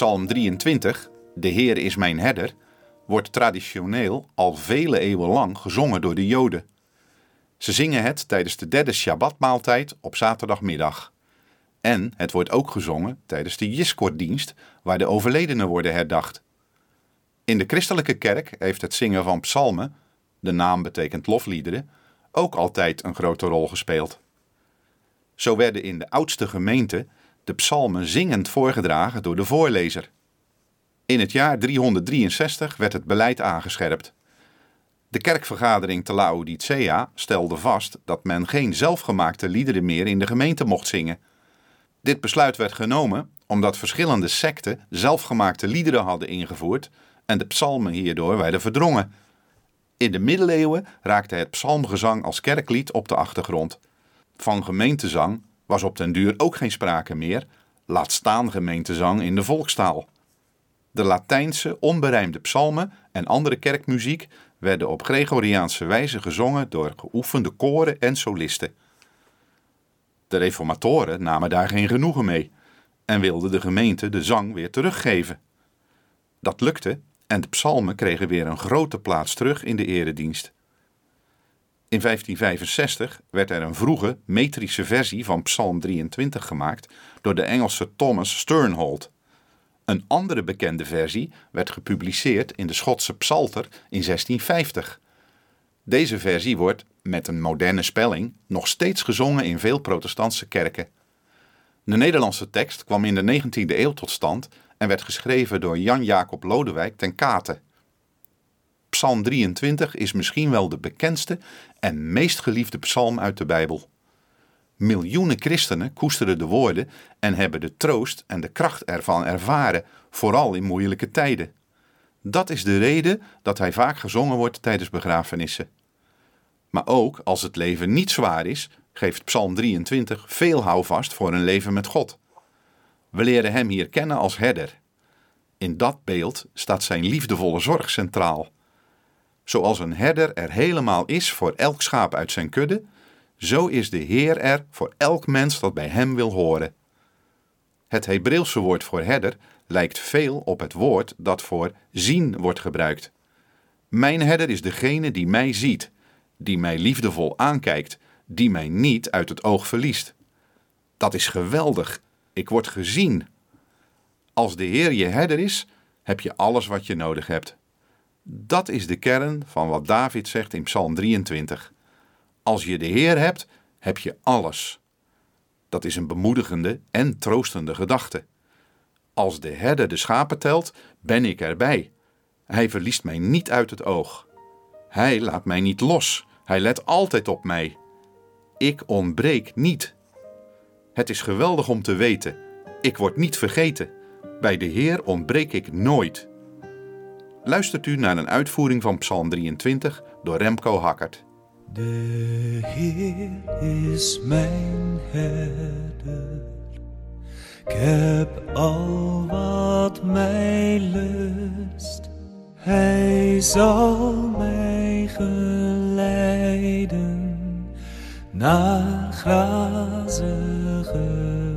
Psalm 23, De Heer is mijn herder, wordt traditioneel al vele eeuwen lang gezongen door de Joden. Ze zingen het tijdens de derde Shabbatmaaltijd op zaterdagmiddag. En het wordt ook gezongen tijdens de Jiskor-dienst, waar de overledenen worden herdacht. In de christelijke kerk heeft het zingen van psalmen, de naam betekent lofliederen, ook altijd een grote rol gespeeld. Zo werden in de oudste gemeente de psalmen zingend voorgedragen door de voorlezer. In het jaar 363 werd het beleid aangescherpt. De kerkvergadering te Laodicea stelde vast dat men geen zelfgemaakte liederen meer in de gemeente mocht zingen. Dit besluit werd genomen omdat verschillende secten zelfgemaakte liederen hadden ingevoerd en de psalmen hierdoor werden verdrongen. In de middeleeuwen raakte het psalmgezang als kerklied op de achtergrond. Van gemeentezang was op den duur ook geen sprake meer, laat staan gemeentezang in de volkstaal. De Latijnse onberijmde psalmen en andere kerkmuziek werden op Gregoriaanse wijze gezongen door geoefende koren en solisten. De reformatoren namen daar geen genoegen mee en wilden de gemeente de zang weer teruggeven. Dat lukte en de psalmen kregen weer een grote plaats terug in de eredienst. In 1565 werd er een vroege metrische versie van Psalm 23 gemaakt door de Engelse Thomas Sternhold. Een andere bekende versie werd gepubliceerd in de Schotse Psalter in 1650. Deze versie wordt, met een moderne spelling, nog steeds gezongen in veel protestantse kerken. De Nederlandse tekst kwam in de 19e eeuw tot stand en werd geschreven door Jan Jacob Lodewijk ten Kate. Psalm 23 is misschien wel de bekendste en meest geliefde psalm uit de Bijbel. Miljoenen christenen koesteren de woorden en hebben de troost en de kracht ervan ervaren, vooral in moeilijke tijden. Dat is de reden dat hij vaak gezongen wordt tijdens begrafenissen. Maar ook als het leven niet zwaar is, geeft Psalm 23 veel houvast voor een leven met God. We leren hem hier kennen als herder. In dat beeld staat zijn liefdevolle zorg centraal. Zoals een herder er helemaal is voor elk schaap uit zijn kudde, zo is de Heer er voor elk mens dat bij hem wil horen. Het Hebreeuwse woord voor herder lijkt veel op het woord dat voor zien wordt gebruikt. Mijn herder is degene die mij ziet, die mij liefdevol aankijkt, die mij niet uit het oog verliest. Dat is geweldig. Ik word gezien. Als de Heer je herder is, heb je alles wat je nodig hebt. Dat is de kern van wat David zegt in Psalm 23. Als je de Heer hebt, heb je alles. Dat is een bemoedigende en troostende gedachte. Als de herder de schapen telt, ben ik erbij. Hij verliest mij niet uit het oog. Hij laat mij niet los. Hij let altijd op mij. Ik ontbreek niet. Het is geweldig om te weten. Ik word niet vergeten. Bij de Heer ontbreek ik nooit. Luistert u naar een uitvoering van Psalm 23 door Remco Hakkert. De Heer is mijn herder. Ik heb al wat mij lust. Hij zal mij geleiden naar grazige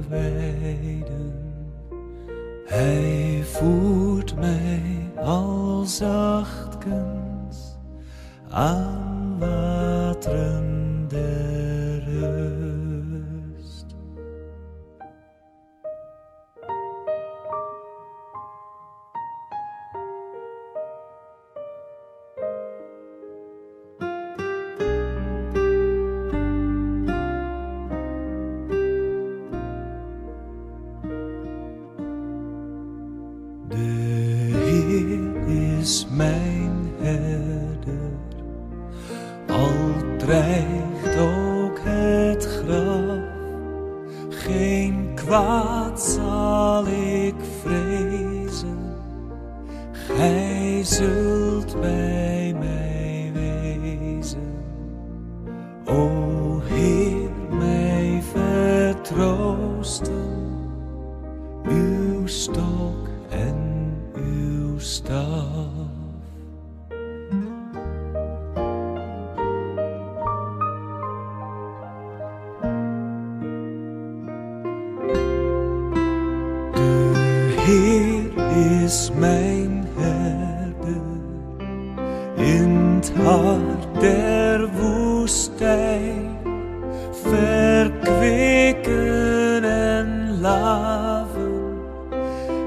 weiden. Hij voert mij zachtkens aan is mijn herder, al dreigt ook het graf. Geen kwaad zal ik vrezen, staf. De Heer is mijn herder in het hart der woestijn verkwikken en laven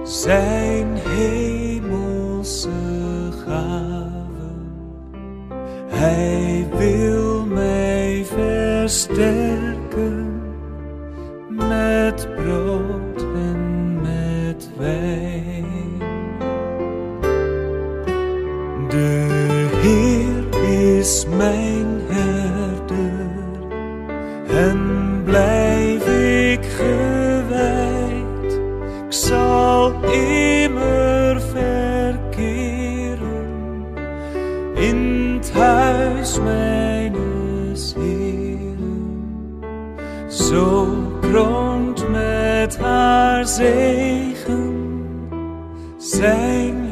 zijn versterken met brood en met wijn. De Heer is mijn herder en blijf ik gewijd. Ik zal immer verkeren in het huis mijnes Heeren. Zo kroont met haar zegen. Zijn